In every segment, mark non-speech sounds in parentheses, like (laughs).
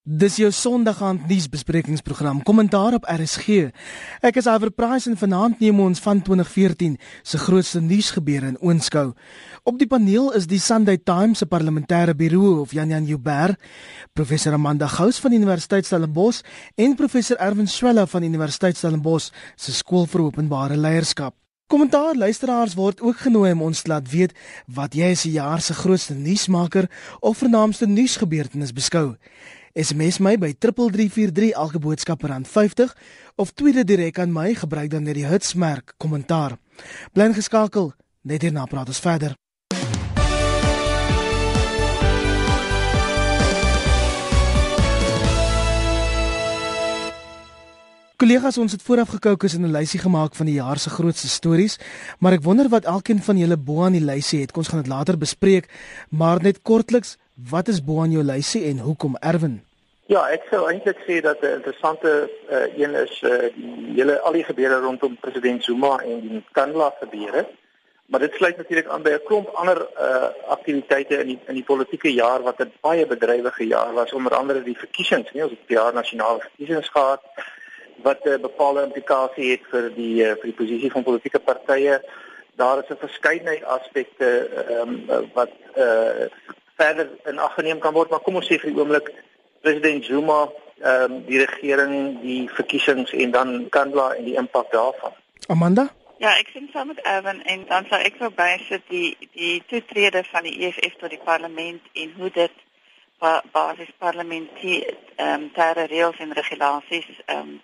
Dis jou Sondagaand nuusbesprekingsprogram Kommentaar op RSG. Ek is Iver Price en vanaand neem ons van 2014 se grootste nuusgebeure in oënskou. Op die paneel is die Sunday Times se parlementêre birou of Jan Jan Jubber, professor Amanda Gous van Universiteit Stellenbosch en professor Erwin Swela van Universiteit Stellenbosch se skool vir openbare leierskap. Kommentaar luisteraars word ook genooi om ons te laat weet wat jy as die jaar se grootste nuusmaker of vernaamste nuusgebeurtenis beskou. SMS my by 3343 elke boodskap per R50 of tweet dit direk aan my gebruik dan net die hitsmerk kommentaar. Bly geskakel, net hierna praat ons verder. Kollegas, ons het vooraf gekookus en 'n lysie gemaak van die jaar se grootste stories, maar ek wonder wat elkeen van julle bo aan die lysie het. Ons gaan dit later bespreek, maar net kortliks, wat is bo aan jou lysie en hoekom Erwin? Ja, ek sou eintlik sê dat 'n interessante uh, een is uh, die hele al die gebeure rondom president Zuma en die Kandla gebeure. Maar dit sluit natuurlik aan by 'n klomp ander uh, aktiwiteite in die in die politieke jaar wat 'n baie bedrywige jaar was, onder andere die verkiesings, nie ons het die jaar nasionale verkiesings gehad wat 'n uh, bepaalde implikasie het vir die uh, vir die posisie van politieke partye. Daar is 'n verskeidenheid aspekte ehm um, wat uh, verder in ag geneem kan word, maar kom ons sê vir die oomblik president Zuma ehm um, die regering, die verkiesings en dan Kandla en die impak daarvan. Amanda? Ja, ek sien saam met Evan en dan sal ek verby sit die die toetrede van die EFF tot die parlement en hoe dit basis parlementêre ehm um, terre reëls en regulasies ehm um,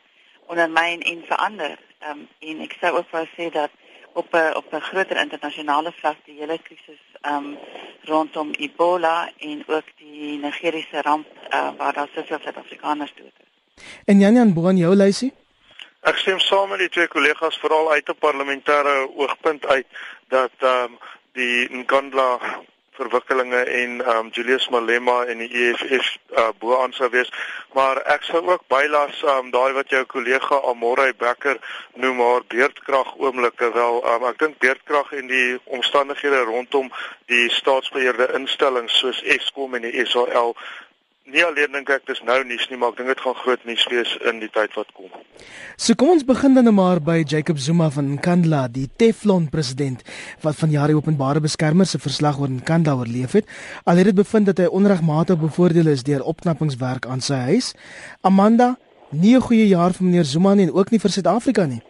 ondermyn en verander. Ehm um, en ek sou ook wou sê dat op 'n op 'n groter internasionale vlak die hele krisis um rondom Ebola en ook die Nigeriese ramp uh, waar daar soveel Suid-Afrikaners dood is. En Jan Jan Boon jou lysie? Ek stem saam met die twee kollegas veral uit 'n parlementêre oogpunt uit dat um die Nkandla verwikkelinge en um Julius Malema en die EFF uh, bo aan sou wees. Maar ek sou ook bylas um daai wat jou kollega Amorey Becker noem haar beerdkrag oomblikke wel. Um ek dink beerdkrag en die omstandighede rondom die staatsbeheerde instellings soos Eskom en die SAL Nie alleen dink ek dis nou nuus nie, maar ek dink dit gaan groot nuus wees in die tyd wat kom. So kom ons begin dan nou maar by Jacob Zuma van Nkandla, die Teflon president wat van jare openbare beskermer se verslag oor Nkandla oorleef het. Al het dit bevind dat hy onregmatig bevoordeel is deur opknappingswerk aan sy huis. Amanda, nie 'n goeie jaar vir meneer Zuma nie en ook nie vir Suid-Afrika nie.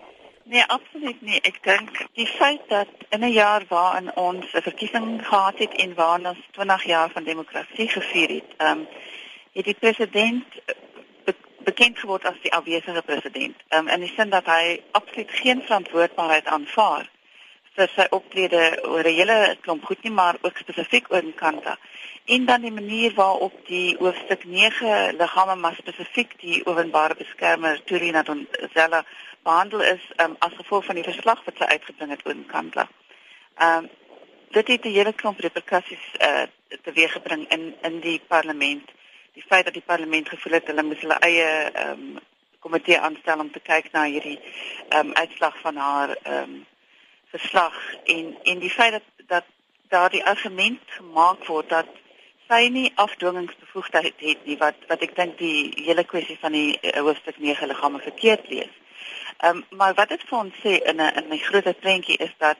Nee, absoluut nie. Ek dink die feit dat in 'n jaar waarin ons 'n verkiesing gehad het en waarin ons 20 jaar van demokrasie gevier het, ehm um, het die president eh, be bekend geword as die afwesige president. Um, in die sin dat hy absoluut geen verantwoordbaarheid aanvaar vir sy optrede oor 'n hele klomp goed nie, maar ook spesifiek oor Nkandla. En dan die manier waarop die hoofstuk 9 liggame maar spesifiek die openbare beskermer Turina Donzella behandel is um, as gevolg van die verslag wat sy uitgebring het oor Nkandla. Ehm um, dit het 'n hele klomp reperkusies uh, teweeggebring in in die parlement die feit dat die parlement gevoel het hulle moet hulle eie ehm um, komitee aanstel om te kyk na hierdie ehm um, uitslag van haar ehm um, verslag en en die feit dat dat daar die argument gemaak word dat sy nie afdwingingsbevoegdheid het nie wat wat ek dink die hele kwessie van die uh, hoofstuk 9 liggame verkeerd lees. Ehm um, maar wat dit vir ons sê in 'n in 'n groter prentjie is dat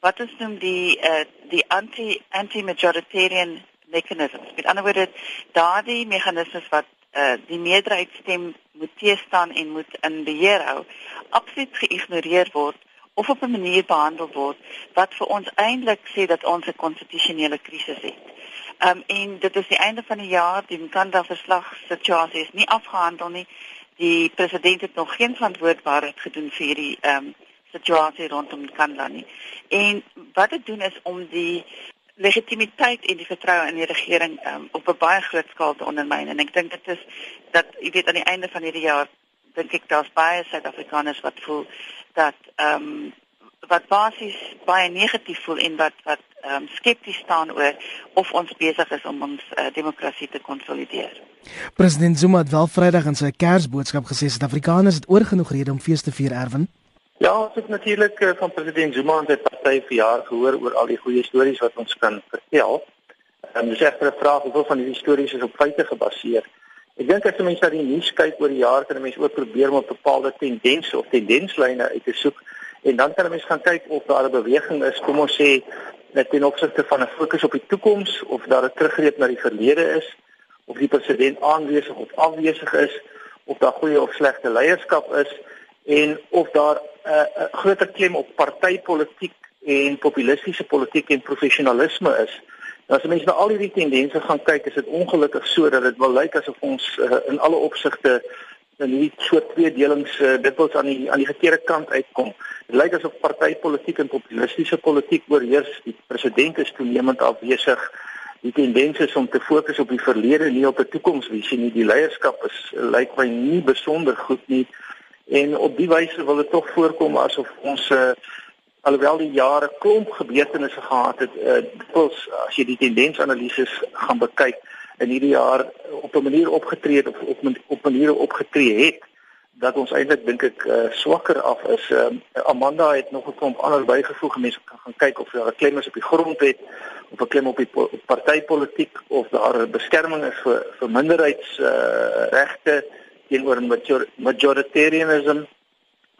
wat ons noem die uh, die anti anti majoritarian mechanisms. Met ander woorde, daardie meganismes wat uh, die meerderheidsstem moet teestaan en moet in beheer hou, absoluut geïgnoreer word of op 'n manier behandel word wat vir ons eintlik sê dat ons 'n konstitusionele krisis het. Um en dit is die einde van die jaar, die Nkandla verslag situasie is nie afgehandel nie. Die president het nog geen verantwoordbaarheid gedoen vir hierdie um situasie rondom Nkandla nie. En wat dit doen is om die legitimiteit en die vertroue in die regering um, op 'n baie groot skaal te ondermyn en ek dink dit is dat jy weet aan die einde van hierdie jaar dink ek daar's baie Suid-Afrikaners wat voel dat ehm um, wat basies baie negatief voel en wat wat ehm um, skepties staan oor of ons besig is om ons uh, demokrasie te konsolideer. President Zuma het wel Vrydag in sy Kersboodskap gesê Suid-Afrikaners het oorgenoeg rede om fees te vier erwen. Ja, ons het natuurlik uh, van president Zuma en sy party vir jaar gehoor oor al die goeie stories wat ons kan vertel. En dis egter 'n vraag hoeveel van hierdie stories is op feite gebaseer. Ek dink as mense na die nuus kyk oor die jare, kan mense ook probeer om 'n bepaalde tendens of tendenslyne uit te soek en dan kan mense gaan kyk of daar 'n beweging is, kom ons sê net ten opsigte van 'n fokus op die toekoms of daar 'n teruggreep na die verlede is of die president aanwesig of afwesig is of daar goeie of slegte leierskap is en of daar 'n uh, uh, groter klem op partytetiek en populistiese politiek en professionalisme is. Nou as mense na al hierdie tendense gaan kyk, is dit ongelukkig so dat dit wel lyk asof ons uh, in alle opsigte in hierdie soort tweedelings uh, dit wil aan die aan die verkeerde kant uitkom. Dit lyk asof partytetiek en populistiese politiek oorheers. Die president is toenemend afwesig. Die tendens is om te fokus op die verlede nie op 'n toekomsvisie nie. Die leierskap is lyk my nie besonder goed nie. En op die wyse wil dit tog voorkom asof ons uh, alhoewel die jare klomp gebeurtenisse gehad het, uh, dikwels as jy die tendensanalises gaan bekyk in hierdie jaar op 'n manier opgetree het of op op maniere opgetree het dat ons eintlik dink ek uh, swakker af is. Uh, Amanda het nog 'n klomp ander bygevoeg. Mense kan gaan kyk of daar 'n klem is op die grondwet of 'n klem op die partytetiek of daar beskerming is vir vir minderheids uh, regte teenoor major, majoritarianism.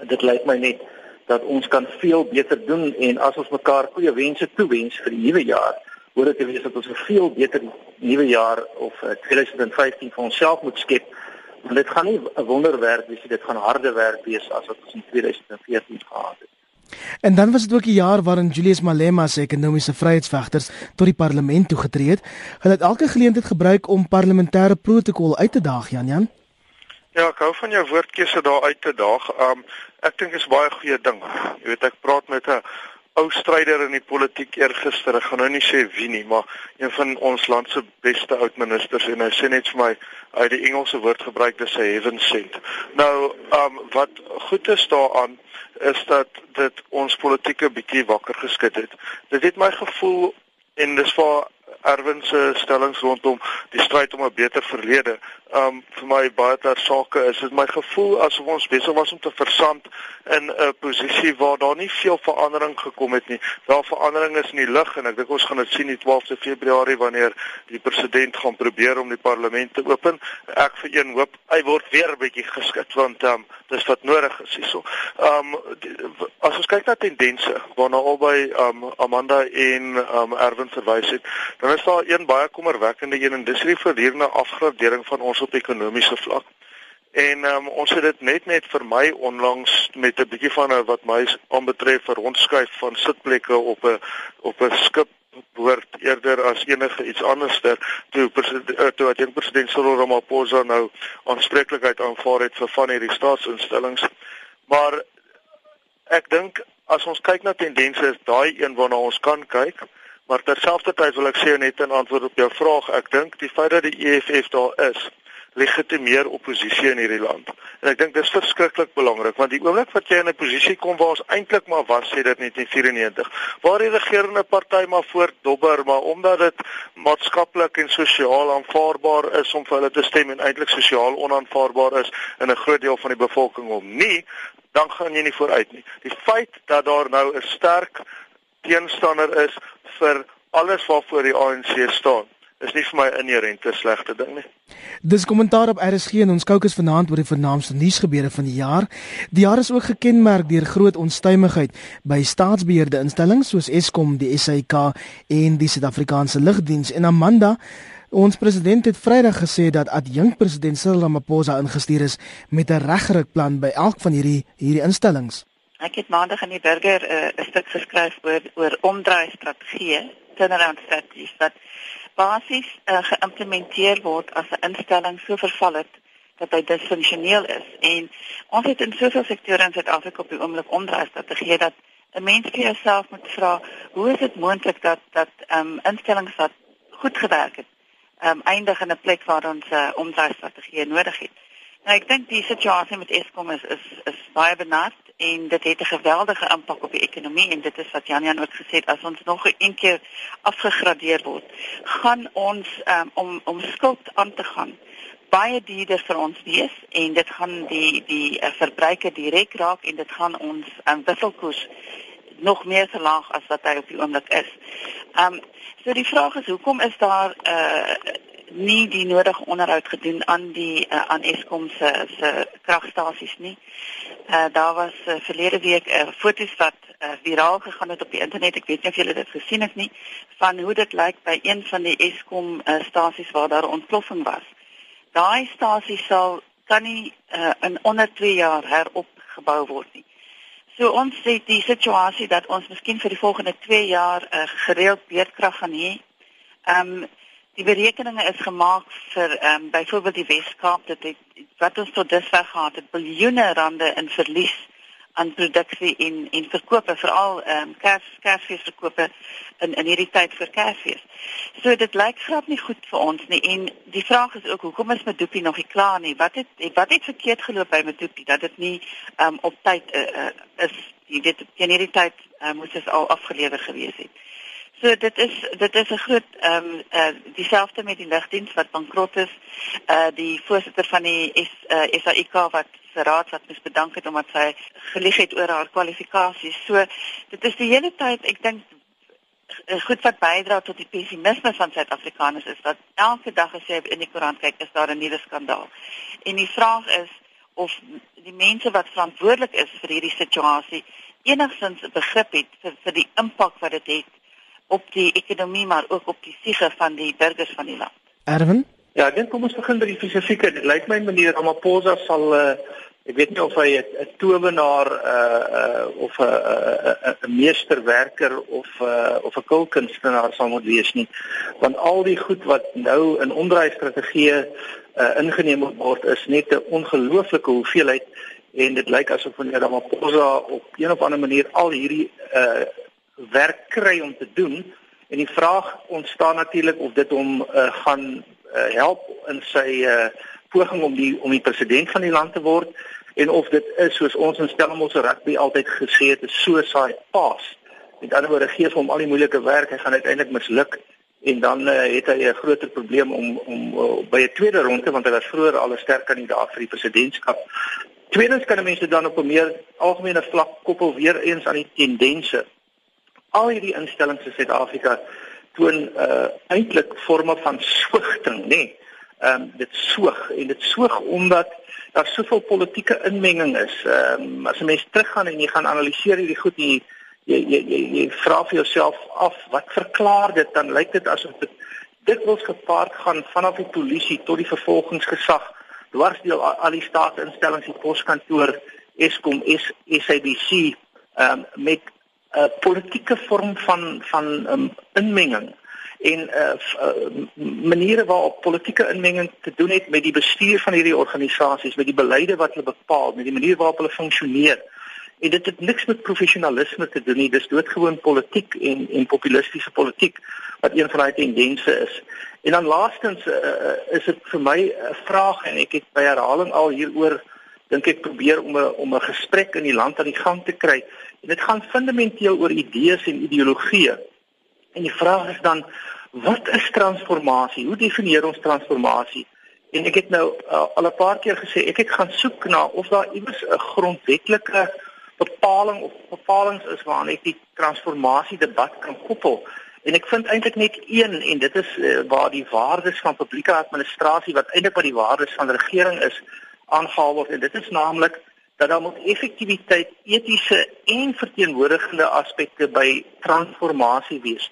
Dit lyk my net dat ons kan veel beter doen en as ons mekaar goeie wense toewens vir die nuwe jaar, hoor dit wees dat ons 'n veel beter nuwe jaar of 2015 uh, vir onsself moet skep. Want dit gaan nie 'n wonderwerk wees, dit gaan harde werk wees as wat ons in 2014 gehad het. En dan was dit ook 'n jaar waarin Julius Malema se ekonomiese vryheidsvegters tot die parlement toegetree het. Hulle het elke geleentheid gebruik om parlementêre protokol uit te daag, Jan Jan. Ja, ek hou van jou woordkeuse daar uit te daag. Um ek dink is baie goeie ding. Jy weet ek praat met 'n ou stryder in die politiek eergister. Ek gaan nou nie sê wie nie, maar een van ons land se beste oud ministers en hy sê net vir my uit die Engelse woord gebruik dis 'n heaven sent. Nou, um wat goed is daaraan is dat dit ons politieke bietjie wakker geskit het. Dit het my gevoel en dis vir Erwin se stellings rondom die stryd om 'n beter verlede. Um vir my baie ter sake is dit my gevoel asof ons besig was om te versand in 'n posisie waar daar nie veel verandering gekom het nie. Daar verandering is in die lug en ek dink ons gaan dit sien die 12de Februarie wanneer die president gaan probeer om die parlement te open. Ek vir een hoop hy word weer 'n bietjie geskit want um dis wat nodig is hierso. Um as ons kyk na tendense waarna albei um Amanda en um Erwin verwys het, dan is daar een baie kommerwekkende een en dis die verdierde afgradering van ons op ekonomiese vlak. En um, ons het dit net net vir my onlangs met 'n bietjie van 'n wat my aanbetref vir rondskuif van sitplekke op 'n op 'n skip behoort eerder as enige iets anderster toe president eh, toe wat president Cyril Ramaphosa nou aanspreeklikheid aanvaar het vir van hierdie staatsinstellings. Maar ek dink as ons kyk na tendense is daai een waarna ons kan kyk. Maar terselfdertyd wil ek sê net in antwoord op jou vraag, ek dink die feit dat die EFF daar is, legitimeer oppositie in hierdie land. En ek dink dis verskriklik belangrik want die oomblik wat jy in 'n posisie kom waar ons eintlik maar was sê dit net in 94, waar die regerende party maar voortdobber, maar omdat dit maatskaplik en sosiaal aanvaarbaar is om vir hulle te stem en eintlik sosiaal onaanvaarbaar is in 'n groot deel van die bevolking om nie dan gaan jy nie vooruit nie. Die feit dat daar nou 'n sterk teenstander is vir alles waarvoor die ANC staan is nie vir my inherente slegte ding nie. Dis kommentaar op RSG en ons kookus vanaand oor die vernaamste nuusgebeure van die jaar. Die jaar is ook gekenmerk deur groot onstuimigheid by staatsbeheerde instellings soos Eskom, die SAIK en die Suid-Afrikaanse Lugdiens en Amanda Ons president het Vrydag gesê dat adjunk president Cyril Ramaphosa ingestuur is met 'n regrukplan by elk van hierdie hierdie instellings. Ek het maandag in die burger eh, 'n uh, stuk geskryf oor oor omdraai strategie, turnaround strategies wat basies uh, geïmplementeer word as 'n instelling so verval het dat hy disfunksioneel is. En ons het in soveel sektore in Suid-Afrika op die oomblik omdraai strategie dat 'n mens vir jouself moet vra, hoe is dit moontlik dat dat um, instellings wat goed gewerk het, um, eindig in 'n plek waar ons 'n uh, omdraai strategie nodig het? Nou ek dink die situasie met Eskom is is is baie benard en dit het 'n geweldige impak op die ekonomie en dit is wat Jan Jan ook gesê het as ons nog 'n keer afgegradeer word, gaan ons um, om om skuld aan te gaan baie duurder vir ons wees en dit gaan die die uh, verbruiker direk raak en dit gaan ons um, wisselkoers nog meer verlaag as wat hy op die oomblik is. Ehm um, so die vraag is hoekom is daar 'n uh, nie die nodige onderhoud gedoen aan die uh, aan Eskom se se kragstasies nie. Uh, daar was uh, verlede week uh, foto's wat uh, viraal gegaan het op die internet. Ek weet nie of julle dit gesien het nie van hoe dit lyk by een van die Eskom uh, stasies waar daar ontploffing was. Daai stasie sal kan nie uh, in onder 2 jaar heropgebou word nie. So ons sê die situasie dat ons miskien vir die volgende 2 jaar uh, gereeld beerdkrag gaan hê. Ehm um, die berekeninge is gemaak vir ehm um, byvoorbeeld die Weskaap dat dit wat ons tot dusver gehad het biljoene rande in verlies aan produksie en en verkope veral ehm um, kers kersfees verkope in in hierdie tyd vir kersfees. So dit lyk glad nie goed vir ons nie en die vraag is ook hoekom is Medupi nog nie klaar nie? Wat het wat het verkeerd geloop by Medupi dat dit nie ehm um, op tyd uh, uh, is jy weet teen hierdie tyd uh, moes dit al afgelewer gewees het. So dit is dit is 'n groot ehm um, eh uh, dieselfde met die lugdiens wat bankrot is. Eh uh, die voorsitter van die S, uh, eh, SAIK wat se raad wat mens bedank het omdat sy gelieg het oor haar kwalifikasies. So dit is die hele tyd ek dink eh, goed wat bydra tot die pessimisme van Suid-Afrikaners is dat elke dag as jy in die koerant kyk is daar 'n nuwe skandaal. En die vraag is of die mense wat verantwoordelik is vir hierdie situasie enigstens begrip het vir, vir die impak wat dit het op die ekonomie maar ook op die siege van die burgers van die land. Erwin? Ja, ek dink kom ons begin by die spesifieke. Dit lyk my meneer Ramaphosa sal uh, ek weet nie of hy 'n towenaar uh uh of 'n 'n 'n meesterwerker of uh of 'n kulkunstenaar sal moet wees nie. Want al die goed wat nou in onderwys strategieë uh ingeneem word is net 'n ongelooflike hoeveelheid en dit lyk asof meneer Ramaphosa op een of ander manier al hierdie uh werk kry om te doen en die vraag ontstaan natuurlik of dit hom uh, gaan uh, help in sy uh, poging om die om die president van die land te word en of dit is soos ons in Stellenbosch rugby altyd gesê het 'n suicide pass. Met ander woorde gee hom al die moeilike werk hy gaan uiteindelik misluk en dan uh, het hy 'n groter probleem om om uh, by 'n tweede ronde want hy was vroeër al 'n sterk kandidaat vir die presidentskap. Tweedens kan mense dan op 'n meer algemene vlak koppel weer eens aan die tendense al hierdie instellings in Suid-Afrika toon uh eintlik forme van swigting, nê. Nee. Ehm um, dit swig en dit swig omdat daar soveel politieke inmenging is. Ehm um, as 'n mens teruggaan en jy gaan analiseer hierdie goed jy jy jy jy, jy vra vir jouself af wat verklaar dit dan lyk dit asof dit dit wels gepaard gaan vanaf die polisie tot die vervolgingsgesag dwars deur al die staatsinstellings die poskantoor Eskom SABC ehm um, met 'n uh, politieke vorm van van um, inmenging en uh, uh, maniere waarop politieke inmenging te doen het met die bestuur van hierdie organisasies, met die beleide wat hulle bepaal, met die manier waarop hulle funksioneer. En dit het niks met professionalisme te doen nie, dis doodgewoon politiek en en populistiese politiek wat een van daai tendense is. En dan laastens uh, is dit vir my 'n vraag en ek het by herhaling al hieroor dink ek probeer om 'n om 'n gesprek in die land aan die gang te kry. En dit gaan fundamenteel oor idees en ideologieë. En die vraag is dan wat is transformasie? Hoe definieer ons transformasie? En ek het nou uh, al 'n paar keer gesê ek het gaan soek na of daar iewers 'n grondwetlike bepaling of bepalinge is waaraan ek die transformasie debat kan koppel. En ek vind eintlik net een en dit is uh, waar die waardes van publieke administrasie wat eintlik by die waardes van regering is aangehaal word en dit is naamlik dat daar moet effektiwiteit, etiese en verteenwoordigende aspekte by transformasie wees.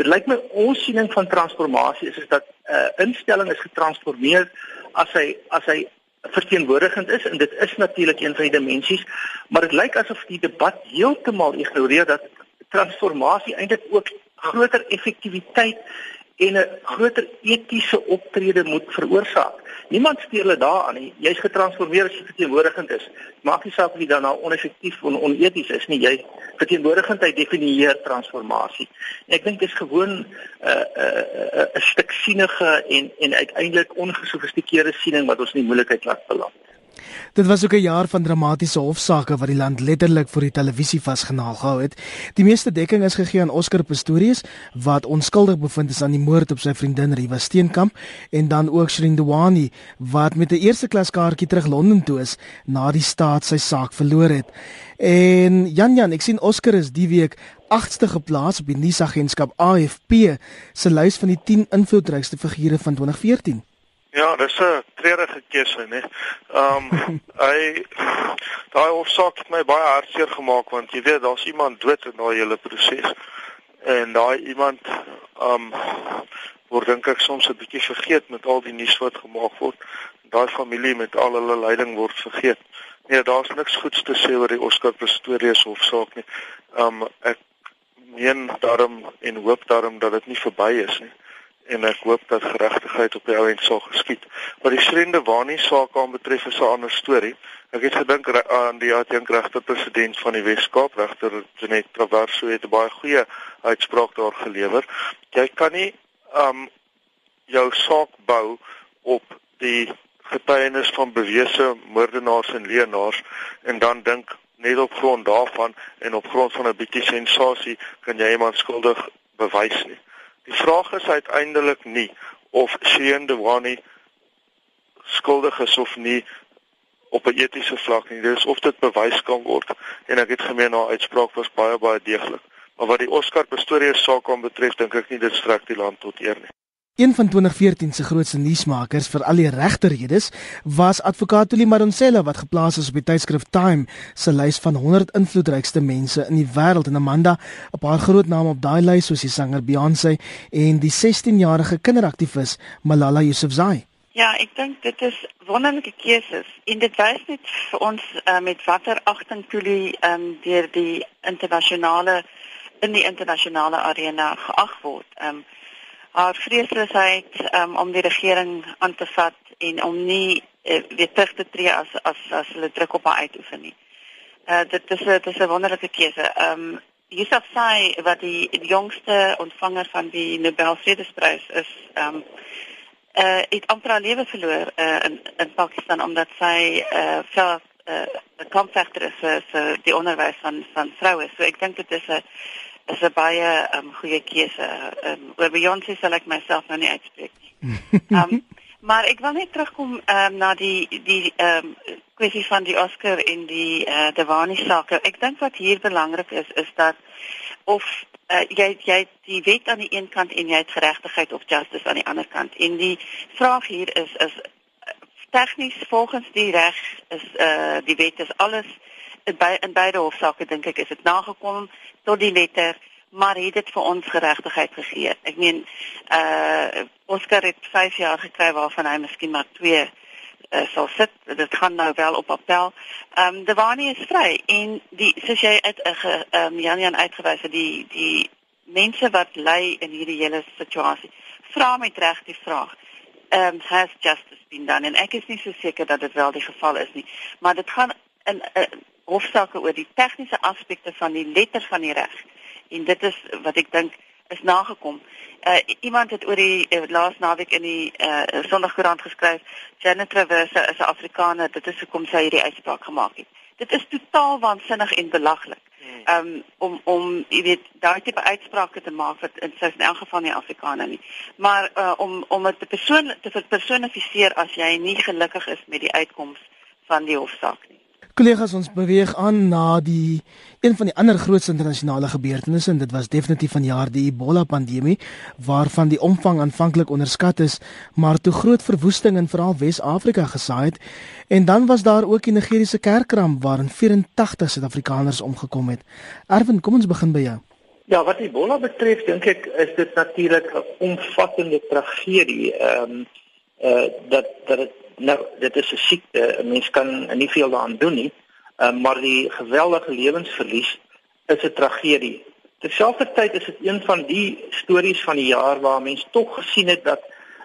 Dit lyk my ons siening van transformasie is, is dat 'n uh, instelling is getransformeer as hy as hy verteenwoordigend is en dit is natuurlik een van die dimensies, maar dit lyk asof die debat heeltemal ignoreer dat transformasie eintlik ook groter effektiwiteit en 'n groter etiese optrede moet veroorsaak. Niemand steur hulle daaraan nie. Jy's getransformeer as jy verteenwoordigend is. Maak nie saak of jy dan nou oneffektief of oneties is nie. Jy verteenwoordigendheid definieer transformasie. En ek dink dit is gewoon 'n uh, 'n uh, 'n uh, stuk sienige en en uiteindelik ongesofistikeerde siening wat ons in die moeilikheid laat beland. Dit was ook 'n jaar van dramatiese hofsaake wat die land letterlik voor die televisie vasgenaal gehou het. Die meeste dekking is gegee aan Oscar Pistorius wat onskuldig bevind is aan die moord op sy vriendin Riva Steenkamp en dan ook Shirin Dewani wat met 'n eerste klas kaartjie terug Londen toe is na die staat sy saak verloor het. En Jan Jan, ek sien Oscar is die week 8ste geplaas op die nuusagentskap AFP se lys van die 10 invloedrykste figure van 2014. Ja, dis 'n treurige keuse, né? Ehm um, (laughs) hy daai hofsaak het my baie hartseer gemaak want jy weet daar's iemand dood in daai hele proses. En daai iemand ehm um, word dink ek soms 'n bietjie vergeet met al die nuus wat gemaak word. Daai familie met al hulle lyding word vergeet. Nee, daar's niks goeds te sê oor die Oscar Pistorius hofsaak nie. Ehm um, ek meen daarom en hoop daarom dat dit nie verby is nie en ek hoop dat geregtigheid op die ou end sal geskied. Wat die Srende Wani saak aan betref is 'n ander storie. Ek het gedink aan die adjunkregter president van die Wes-Kaap, regter Janet Traverso het 'n baie goeie uitspraak daar gelewer. Jy kan nie um jou saak bou op die getuienis van bewese moordenaars en leenaars en dan dink net op grond daarvan en op grond van 'n bietjie sensasie kan jy iemand skuldig bewys nie. Die vraag is uiteindelik nie of Shane Dewani skuldig is of nie op 'n etiese vlak nie. Dis of dit bewys kan word en ek het gemeen haar uitspraak was baie baie deeglik. Maar wat die Oscar Pistorius saak aan betref, dink ek nie dit strek die land tot eer nie. Een van 2014 se grootste nuusmakers vir al die regterredes was advokaat Tuli Madonsela wat geplaas is op die tydskrif Time se lys van 100 invloedrykste mense in die wêreld en Amanda, 'n paar groot name op daai lys soos die sanger Beyoncé en die 16-jarige kinderaktivis Malala Yousafzai. Ja, ek dink dit is wonderlike keuses en dit wys net vir ons uh, met watter agting Tuli um, deur die internasionale in die internasionale arena geag word. Um, haar vreesloosheid um, om die regering aan te vat en om nie uh, weer terug te tree as as as hulle druk op haar uitoefen nie. Uh dit is dit is 'n wonderlike keuse. Ehm um, Yusuf Sai wat die, die jongste ontvanger van die Nobel Vredesprys is, ehm um, uh het amper haar lewe verloor uh in in Pakistan omdat sy uh vir 'n uh, kampvegter is vir, vir die onderwys van van vroue. So ek dink dit is 'n is 'n baie um, goeie keuse. Um, oor Beyoncé sal ek myself nou nie uitspreek nie. Um, (laughs) maar ek wil net terugkom um, na die die um, kwessie van die Oscar en die uh, eh, Dewani saak. Ek dink wat hier belangrik is is dat of uh, jy jy die wet aan die een kant en jy het geregtigheid of justice aan die ander kant. En die vraag hier is is tegnies volgens die reg is uh die wet is alles in, by, in beide hofsaake dink ek is dit nagekom tot die letter maar het dit vir ons geregtigheid gegee. Ek meen uh Oscar het 5 jaar gekry waarvan hy miskien maar 2 uh, sal sit. Dit gaan nou wel op appel. Ehm um, Dewani is vry en die soos jy uit 'n uh, ehm um, Jan Jan uitgewys het die die mense wat ly in hierdie hele situasie vra met reg die vraag. Ehm um, has justice been done en ek is nie so seker dat dit wel die geval is nie, maar dit gaan in uh, hofsaake oor die tegniese aspekte van die letter van die reg. En dit is wat ek dink is nagekom. Uh iemand het oor die uh, laas naweek in die uh Sondagkoerant geskryf, Janet Traverse is 'n Afrikaner, dit is hoekom sy hierdie uitspraak gemaak het. Dit is totaal waansinnig en belaglik. Um om om jy weet daai tipe uitsprake te maak wat in sy in elk geval nie Afrikaner nie. Maar uh om om dit te persoon te personifiseer as jy nie gelukkig is met die uitkoms van die hofsaak nie. Kollegas, ons beweeg aan na die een van die ander grootste internasionale gebeurtenisse en dit was definitief vanjaar die Ebola pandemie waarvan die omvang aanvanklik onderskat is, maar toe groot verwoesting in veral Wes-Afrika gesaai het. En dan was daar ook die Nigeriese kerkramp waarin 84 Suid-Afrikaners omgekom het. Erwin, kom ons begin by jou. Ja, wat Ebola betref, dink ek is dit natuurlik 'n omvattende tragedie. Ehm um, eh uh, dat dat nou dit is 'n siekte, 'n mens kan nie veel daaraan doen nie. Uh, maar die geweldige lewensverlies is 'n tragedie. Terselfdertyd is dit een van die stories van die jaar waar mense tog gesien het dat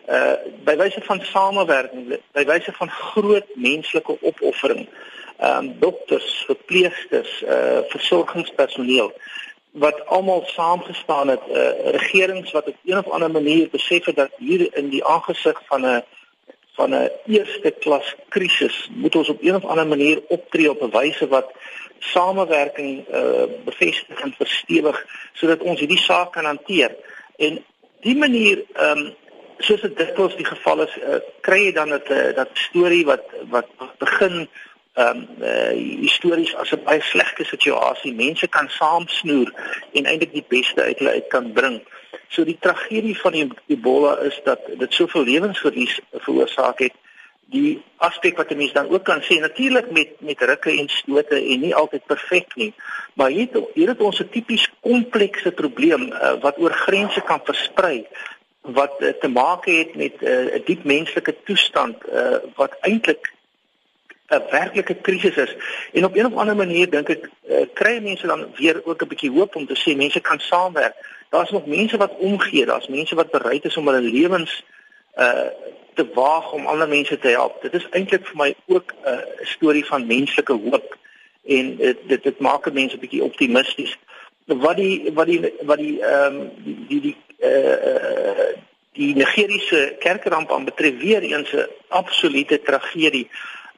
uh by wyse van samewerking, by wyse van groot menslike opoffering, ehm um, dokters, verpleegsters, uh versorgingspersoneel wat almal saamgestaan het, uh regerings wat op een of ander manier besef het dat hier in die aangesig van 'n van 'n eerste klas krisis, moet ons op een of ander manier optree op 'n wyse wat samewerking uh bevestig en verstewig sodat ons hierdie saak kan hanteer. En die manier ehm um, soos dit dikwels die geval is, uh, kry jy dan dat uh, dat storie wat wat begin ehm um, uh, histories as 'n baie slegte situasie. Mense kan saamsnoer en eintlik die beste uit hulle uit kan bring. So die tragedie van die Ebola is dat dit soveel lewensverlies veroorsaak het. Die aspek wat 'n mens dan ook kan sê, natuurlik met met rukke en stote en nie altyd perfek nie, maar hier hier het ons 'n tipies komplekse probleem uh, wat oor grense kan versprei wat uh, te maak het met eh, 'n uh, diep menslike toestand uh, wat eintlik 'n werklike krisis is. En op een of ander manier dink ek uh, kry mense dan weer ook 'n bietjie hoop om te sê mense kan saamwerk. Daar's nog mense wat omgee, daar's mense wat bereid is om hulle lewens uh te waag om ander mense te help. Dit is eintlik vir my ook 'n uh, storie van menslike hoop en dit dit, dit maak mense 'n bietjie optimisties. Wat die wat die wat die ehm um, die die, die uh die Nigeriese kerkramp aan betref weer eens 'n absolute tragedie.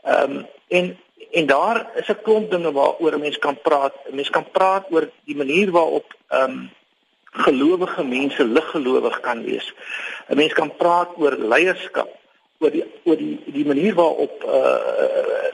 Ehm um, en en daar is 'n klomp dinge waaroor 'n mens kan praat. 'n Mens kan praat oor die manier waarop ehm um, gelowige mense liggelowig kan wees. 'n Mens kan praat oor leierskap, oor die oor die die manier waarop uh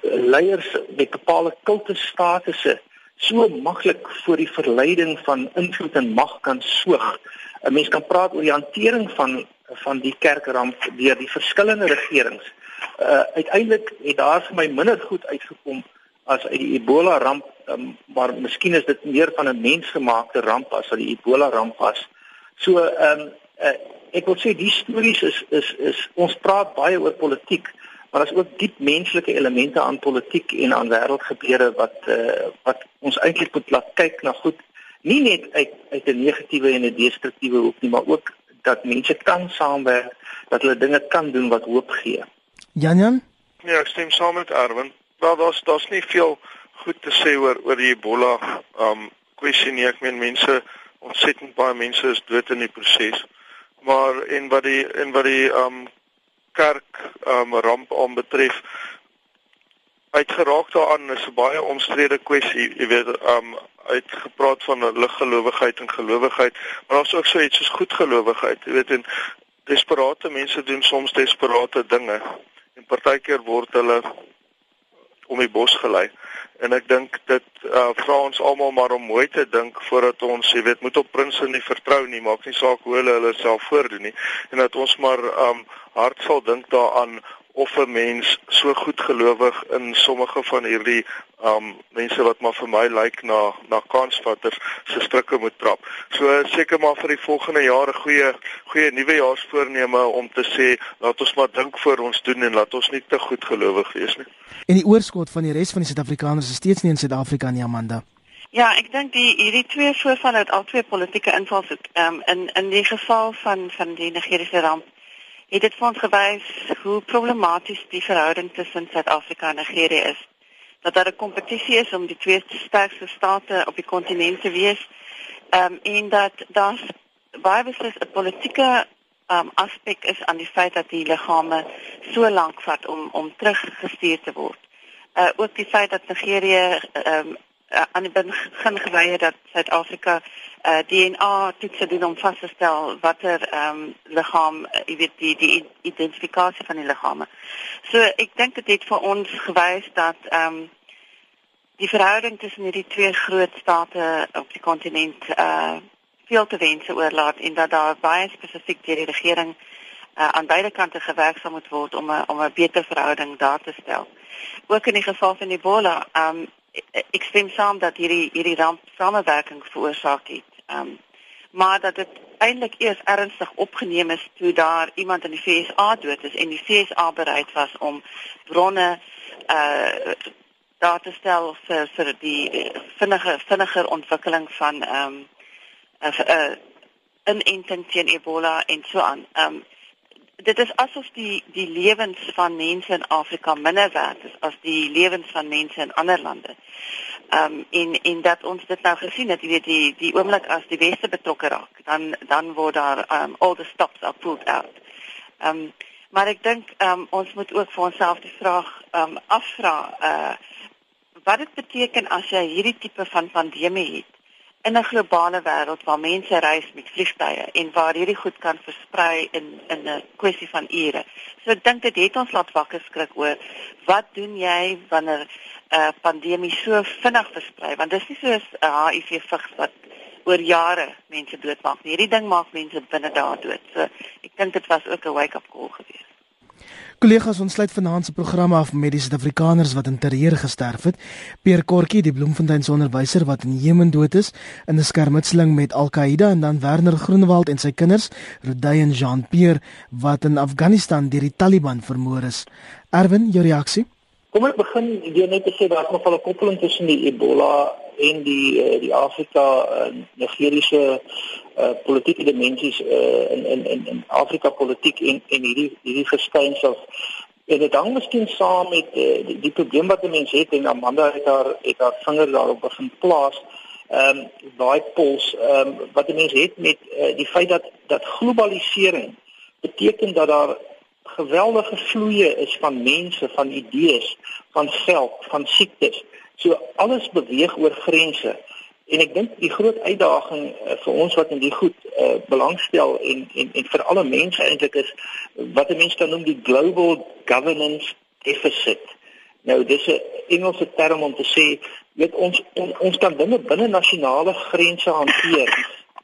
leiers met bepaalde kultusstatusse so maklik voor die verleiding van invloed en mag kan soog. 'n Mens kan praat oor die hantering van van die kerkramp deur die verskillende regerings uh, uiteindelik het daar vir my minder goed uitgekom as uit die Ebola ramp um, maar miskien is dit meer van 'n mensgemaakte ramp as wat die Ebola ramp was. So ehm um, uh, ek wil sê die stories is is is ons praat baie oor politiek maar daar's ook diep menslike elemente aan politiek en aan wêreldgebeure wat uh, wat ons eintlik moet laat kyk na goed nie net uit uit 'n negatiewe en 'n destruktiewe hoek nie maar ook dat mense kan saamwerk dat hulle dinge kan doen wat hoop gee. Janjan? Ja, ek stem saam met Erwin. Wel daar's daar's nie veel goed te sê oor oor die Ebola um kwessie nie. Ek meen mense ontsettend baie mense is dood in die proses. Maar en wat die en wat die um kerk um ramp aanbetref uitgeraak daaraan is 'n baie omstrede kwessie. Jy weet um uitgepraat van liggelowigheid en gelowigheid, maar daar's ook so iets soos goedgelowigheid. Jy weet en desperate mense doen soms desperate dinge en partykeer word hulle om die bos gelei. En ek dink dit uh, vra ons almal maar om mooi te dink voordat ons, jy weet, moet op prinses nie vertrou nie, maak nie saak hoe hulle hulle self voordoen nie. En dat ons maar um hard sal dink daaraan of 'n mens so goed gelowig in sommige van hierdie um mense wat maar vir my lyk na na kansvatters se strikke moet trap. So seker maar vir die volgende jaar 'n goeie goeie nuwejaarsvoorneme om te sê laat ons maar dink voor ons doen en laat ons nie te goed gelowig wees nie. En die oorskot van die res van die Suid-Afrikaners is steeds nie in Suid-Afrika nie, Amanda. Ja, ek dink die hierdie twee voorvalle het al twee politieke invalshoek. Ehm um, in in die geval van van die Nigeriese ramp het dit vir ons gewys hoe problematies die verhouding tussen Suid-Afrika en Nigerië is. Dat daar 'n kompetisie is om die twee sterkste state op die kontinent te wees. Ehm um, en dat daar baie beslis 'n politieke um, aspek is aan die feit dat die liggame so lank vat om om teruggestuur te word. Uh ook die feit dat Nigerië ehm um, aan die begin geweier dat Suid-Afrika uh, eh, DNA toetse doen om vas te stel watter ehm um, liggaam, uh, jy weet die die identifikasie van die liggame. So ek dink dit het vir ons gewys dat ehm um, die verhouding tussen hierdie twee groot state op die kontinent uh veel te wense oorlaat en dat daar baie spesifiek deur die regering uh, aan beide kante gewerk sal moet word om 'n om 'n beter verhouding daar te stel. Ook in die geval van Ebola, ehm um, ek stem saam dat hierdie hierdie ramp samewerking veroorsaak het. Ehm um, maar dat dit eintlik eers ernstig opgeneem is toe daar iemand in die FSA dood is en die FSA bereid was om bronne uh daar te stel vir vir die vinniger vinniger ontwikkeling van ehm um, 'n uh, uh, inenting teen Ebola en so aan. Ehm um, dit is asof die die lewens van mense in Afrika minder werd is as die lewens van mense in ander lande. Ehm um, en en dat ons dit nou gesien het, jy weet die die oomblik as die weste betrokke raak, dan dan word daar ehm um, all the stops are pulled out. Ehm um, Maar ek dink um, ons moet ook vir onsself die vraag um, afvra uh wat dit beteken as jy hierdie tipe van pandemie het in 'n globale wêreld waar mense reis met vliegtye en waar hierdie goed kan versprei in in 'n kwessie van ure. So ek dink dit het ons laat wakker skrik oor wat doen jy wanneer 'n uh, pandemie so vinnig versprei want dit is nie soos 'n uh, HIV vigs wat oor jare mense doodmaak nie. Hierdie ding maak mense binne dae dood. So ek dink dit was ook 'n wake-up call geweest. Kollegas, ons sluit vanaand se program af met die Suid-Afrikaners wat in terreur gesterf het. Pierre Kortjie, die Bloemfontein se onderwyser wat in Jemen dood is in 'n skermutseling met Al-Qaeda en dan Werner Groenewald en sy kinders, Rodey en Jean-Pierre wat in Afghanistan deur die Taliban vermoor is. Erwin, jou reaksie? Kom ek begin deur net te sê daar is nog 'n koppeling tussen die Ebola en die uh, die Afrika uh, Nigeriese uh, politieke dimensies uh, in in in in Afrika politiek en en hierdie hierdie verskynsels en dit hang miskien saam met uh, die, die probleem wat mense het en Amanda het haar het haar vinger daarop begin plaas ehm um, daai pols ehm um, wat mense het met uh, die feit dat dat globalisering beteken dat daar geweldige vloeie is van mense, van idees, van geld, van siektes. So alles beweeg oor grense. En ek dink die groot uitdaging uh, vir ons wat in die goed uh, belangstel en en en vir alle mense eintlik is wat mense kan noem die global governance deficit. Nou dis 'n Engelse term om te sê weet ons on, ons kan dinge binne nasionale grense hanteer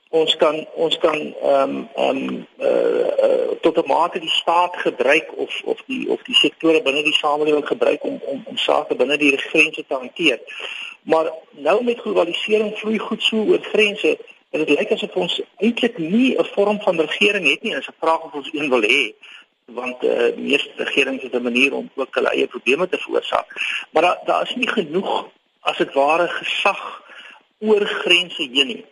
ons kan ons kan ehm um, ehm um, uh, uh, tot 'n mate die staat gebruik of of die of die sektore binne die samelewing gebruik om om om sake binne die grense te hanteer. Maar nou met globalisering vloei goed so oor grense en dit lyk asof ons eintlik nie 'n vorm van regering het nie. Dit is 'n vraag of ons een wil hê want eh uh, meeste regerings het 'n manier om ook hulle eie probleme te veroorsaak. Maar daar daar is nie genoeg as dit ware gesag oor grense heen nie.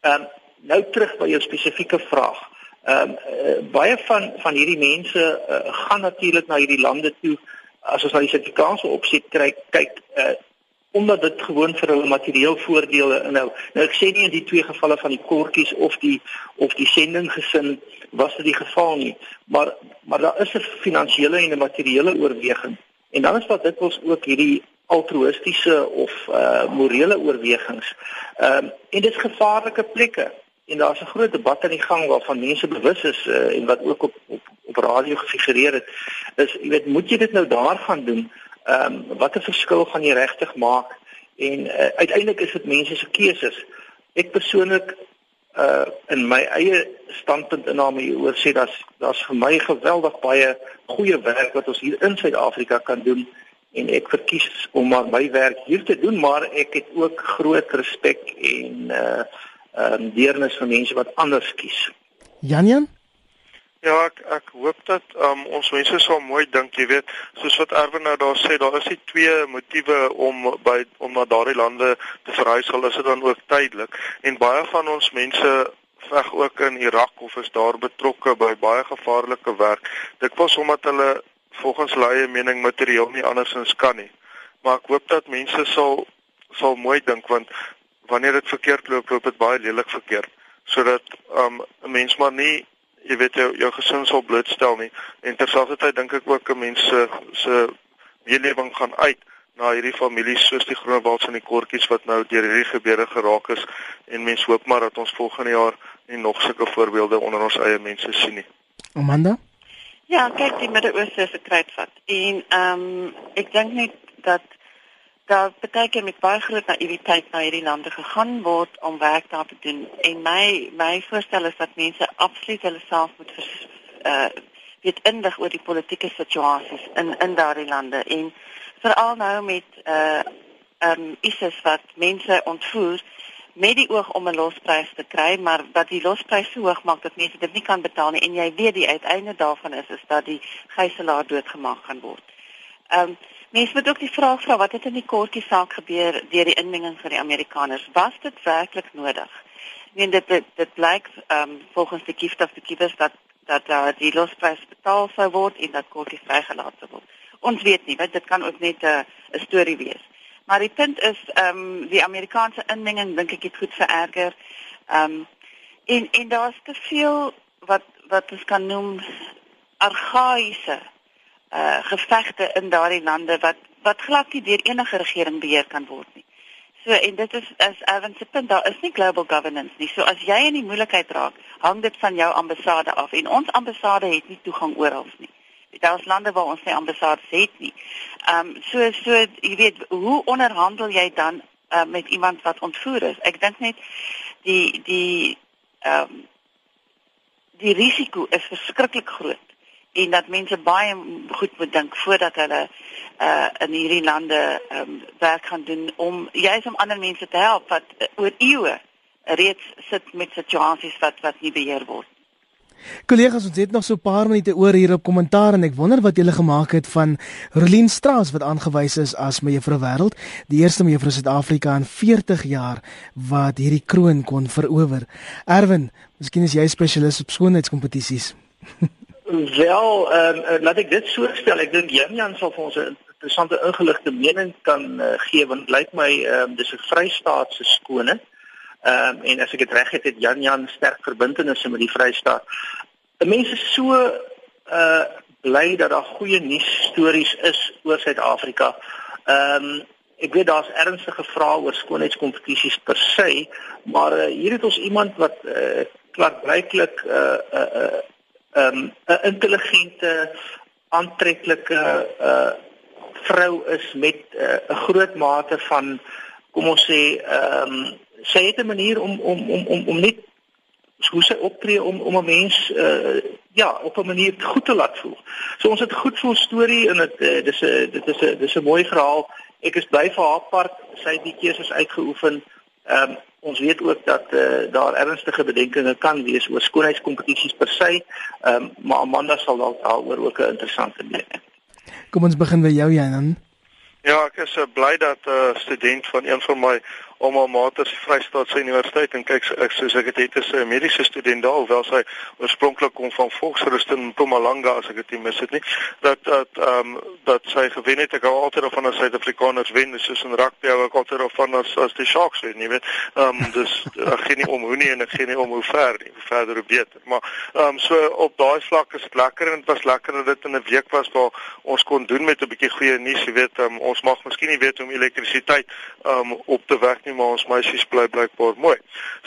Ehm um, nou terug by jou spesifieke vraag. Ehm um, uh, baie van van hierdie mense uh, gaan natuurlik na hierdie lande toe as ons na die Suid-Afrikaanse opset kyk kyk uh, omdat dit gewoon vir hulle materieel voordele inhou. Nou ek sê nie in die twee gevalle van die kortjies of die of die sending gesin was dit die geval nie, maar maar daar is 'n finansiële en 'n materiële oorweging. En dan is daar ons ook hierdie altruïstiese of uh morele oorwegings. Ehm um, en dit is gevaarlike plekke en daar's 'n groot debat aan die gang waarvan mense bewus is uh, en wat ook op op op radio gefigureer het is jy weet moet jy dit nou daar gaan doen? Ehm um, watter verskil gaan jy regtig maak? En uh, uiteindelik is dit mense se keuses. Ek persoonlik uh in my eie standpunt inname hieroor sê dat daar's vir my geweldig baie goeie werk wat ons hier in Suid-Afrika kan doen en ek verkies om maar my werk hier te doen maar ek het ook groot respek en uh ehm um, deernis vir mense wat anders kies. Janjan? Ja, ek ek hoop dat um, ons mense sal mooi dink, jy weet, soos wat Erwin nou daar sê, daar is nie twee motiewe om by om na daardie lande te verhuis, al is dit dan ook tydelik. En baie van ons mense veg ook in Irak of is daar betrokke by baie gevaarlike werk. Dit was omdat hulle volgens hulle eie mening materiaal nie andersins kan nie. Maar ek hoop dat mense sal sal mooi dink want wanneer dit verkeerd loop, loop dit baie lelik verkeerd sodat um 'n mens maar nie jy weet jou, jou gesin sal blootstel nie en terselfdertyd dink ek ook 'n mens se se lewing gaan uit na hierdie families soos die Groenewalds en die Kortjies wat nou deur hierdie gebeure geraak is en mens hoop maar dat ons volgende jaar nie nog sulke voorbeelde onder ons eie mense sien nie. Amanda? Ja, kyk die Midde-Ooste is 'n kruitvat en ehm um, ek dink net dat daar beteken met baie groot naïwiteit na hierdie lande gegaan word om werk daar te doen. En my my voorstel is dat mense absoluut hulle self moet vers, uh weet indig oor die politieke situasies in in daardie lande en veral nou met uh um ISIS wat mense ontvoer met die oog om 'n losprys te kry, maar dat die losprys so hoog maak dat mense dit nie kan betaal nie en jy weet die uiteinde daarvan is is dat die gijslaer doodgemaak gaan word. Um Mens moet ook die vraag vra wat het in die kortjie saak gebeur deur die inmenging van die Amerikaners? Was dit werklik nodig? Ek meen dit dit, dit blyk ehm um, volgens die gift of the givers dat dat uh, die losprys betaal sou word en dat kortjie vrygelaat sou word. Ons weet nie, want dit kan ook net 'n uh, storie wees. Maar die punt is ehm um, die Amerikaanse inmenging dink ek het goed vererger. Ehm um, en en daar's te veel wat wat ons kan noem argaïese uh gevegte in daardie lande wat wat glad nie deur enige regering beheer kan word nie. So en dit is as Evan se punt, daar is nie global governance nie. So as jy in die moeilikheid raak, hang dit van jou ambassade af en ons ambassade het nie toegang oral nie. Daar's lande waar ons nie ambassades het nie. Ehm um, so so jy weet, hoe onderhandel jy dan uh, met iemand wat ontvoer is? Ek dink net die die ehm um, die risiko is verskriklik groot en dat mense baie goed moet dink voordat hulle uh in hierdie lande um werk gaan doen om juis om ander mense te help wat uh, oor eeue reeds sit met situasies wat wat nie beheer word. Kollegas, ons het nog so 'n paar minute oor hier op kommentaar en ek wonder wat julle gemaak het van Rolien Straas wat aangewys is as mevrou wêreld, die eerste mevrou Suid-Afrika in 40 jaar wat hierdie kroon kon verower. Erwin, miskien is jy spesialis op skoonheidskompetisies. (laughs) Wel, ehm um, laat ek dit so stel. Ek dink Jan Jan sal vir ons 'n interessante ingeligte mening kan uh, gee want lyk my ehm um, dis 'n Vrystaatse skone. Ehm um, en as ek dit reg het, het Jan Jan sterk verbintenisse met die Vrystaat. Mense so uh bly dat daar goeie nuus stories is oor Suid-Afrika. Ehm um, ek weet daar's ernstige vrae oor skoonheidskompetisies per se, maar uh, hier het ons iemand wat uh, klaarblyklik 'n uh, uh, uh, um, 'n intelligente, aantreklike uh vrou is met uh, 'n uh, groot mate van kom ons sê ehm um, sy het 'n manier om om om om om net hoe sy optree om om 'n mens uh ja, op 'n manier goed te laat voel. So ons het goed voel storie en dit uh, dis 'n dit is 'n dis 'n mooi verhaal. Ek is bly vir haar part. Sy het die keuses uitgeoefen. Ehm um, ons weet ook dat uh, daar ernstige bedenkinge kan wees oor skoonheidskompetisies per se, um, maar Amanda sal dalk daaroor ook 'n interessante mening. Kom ons begin by jou Jan. Ja, ek is uh, bly dat 'n uh, student van een van my alma mater se Vrystaatse Universiteit en kyk ek soos ek dit het is 'n mediese student daar hoewel sy oorspronklik kom van Volksrust in Mpumalanga as ek dit mis het nie dat dat ehm um, dat sy gewen het. Ek hou altyd daarvan as Suid-Afrikaners wen soos in rugby hou ek altyd daarvan as as die Sharks wen jy weet. Ehm um, dus (laughs) ek gee nie om hoe nie en ek gee nie om hoe ver nie hoe verder hoe beter. Maar ehm um, so op daai vlak is dit lekker en dit was lekker dat dit in 'n week was waar ons kon doen met 'n bietjie goeie nuus jy weet um, ons mag miskien nie weet hoe om elektrisiteit um, op te werk nie, maar ons meisies bly blykbaar mooi.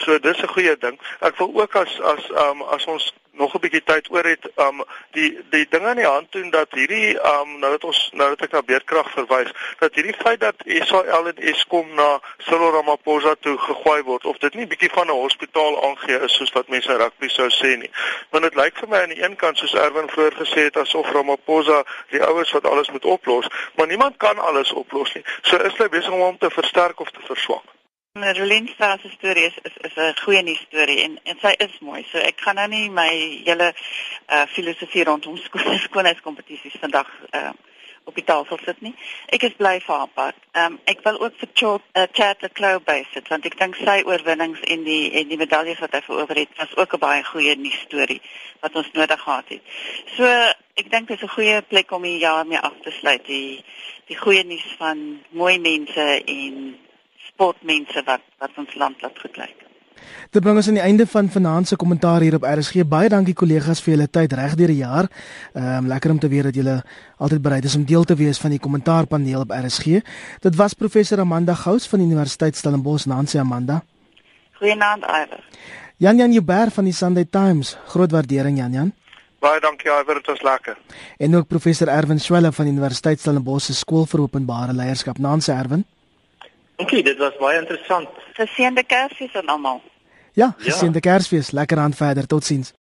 So dis 'n goeie ding. Ek wil ook as as um as ons nog 'n bietjie tyd oor het um die die ding aan die hand doen dat hierdie um nou dat ons nou dat ek na beerdkrag verwys dat hierdie feit dat SAL en Eskom na Cyril Ramaphosa toe gegooi word of dit nie bietjie van 'n hospitaal aangee is soos wat mense rugby sou sê nie. Want dit lyk vir my aan die een kant soos Erwin vroeër gesê het asof Ramaphosa die oues wat alles moet oplos maar niemand kan alles oplos nie. So is hy besig om hom te versterk of te verswak Rolinsta se storie is is, is 'n goeie nuus storie en en sy is mooi. So ek gaan nou nie my hele uh filosofie rondom (laughs) skoonheidskompetisies vandag uh op die tafel sit nie. Ek is bly vir haar pad. Ehm um, ek wil ook vir Chat uh, Chat the Cloud base want ek dink sy oorwinnings en die en die medaljes wat hy verower het was ook 'n baie goeie nuus storie wat ons nodig gehad het. So ek dink dit is 'n goeie plek om hier jaar mee af te sluit die die goeie nuus van mooi mense en sportmense wat wat ons land laat goed lyk. Dit bring ons aan die einde van vanaand se kommentaar hier op RSG. Baie dankie kollegas vir julle tyd reg deur die jaar. Ehm um, lekker om te weet dat julle altyd bereid is om deel te wees van die kommentaarpaneel op RSG. Dit was professor Amanda Gous van die Universiteit Stellenbosch, Nancy Amanda. Goeienaand, Iver. Jan Jan Jubber van die Sunday Times. Groot waardering Jan Jan. Baie dankie Iver, dit was lekker. En ook professor Erwin Swelle van die Universiteit Stellenbosch se skool vir openbare leierskap. Nancy Erwin. Dankie, dit was baie interessant. Geseënde Kersfees aan almal. Ja, geseënde ja. Kersfees. Lekker aan verder. Totsiens.